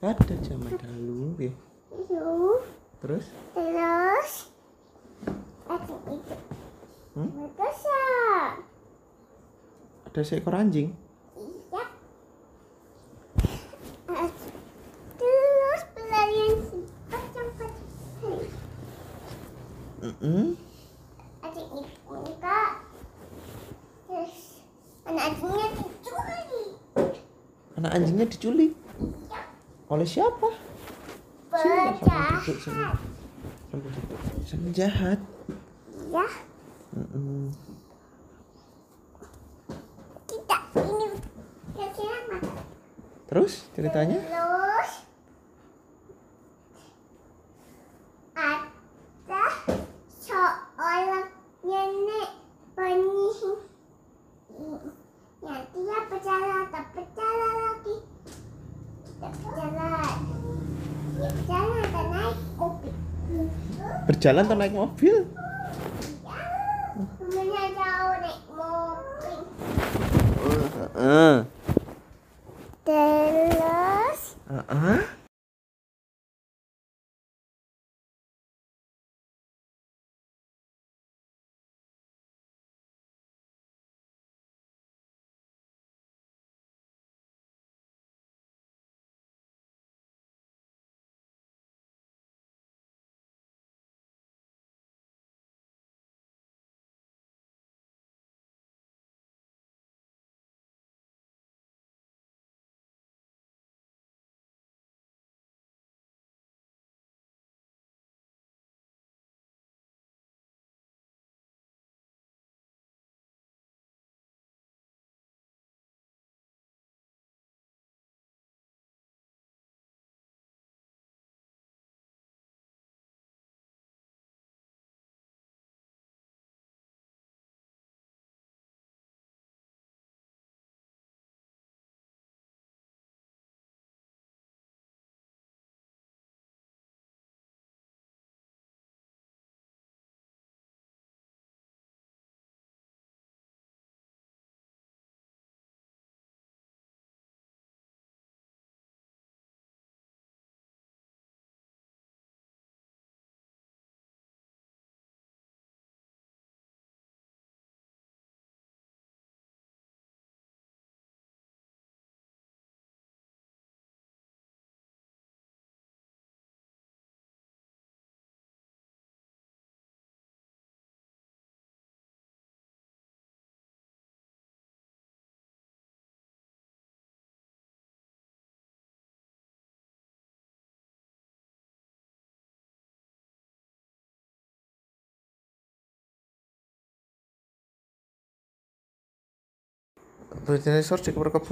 ada zaman dahulu ya terus Terus adik itu Hmm? berdosa. ada seekor anjing Iya. Terus pelarian si pocong-pocong. Mm-mm. Adik itu enggak. Terus anak adiknya dicuri. anak anjingnya diculik. Oleh siapa sini. Penjahat. Duduk. Sama jahat Iya. Mm-mm. Tidak ini kira mata. terus ceritanya Terus ada seorang nenek penyihir yang dia berjalan tak berjalan lagi tak berjalan dia berjalan dan naik mobil berjalan atau naik mobil बिजनेश्वर चिकबर कपूर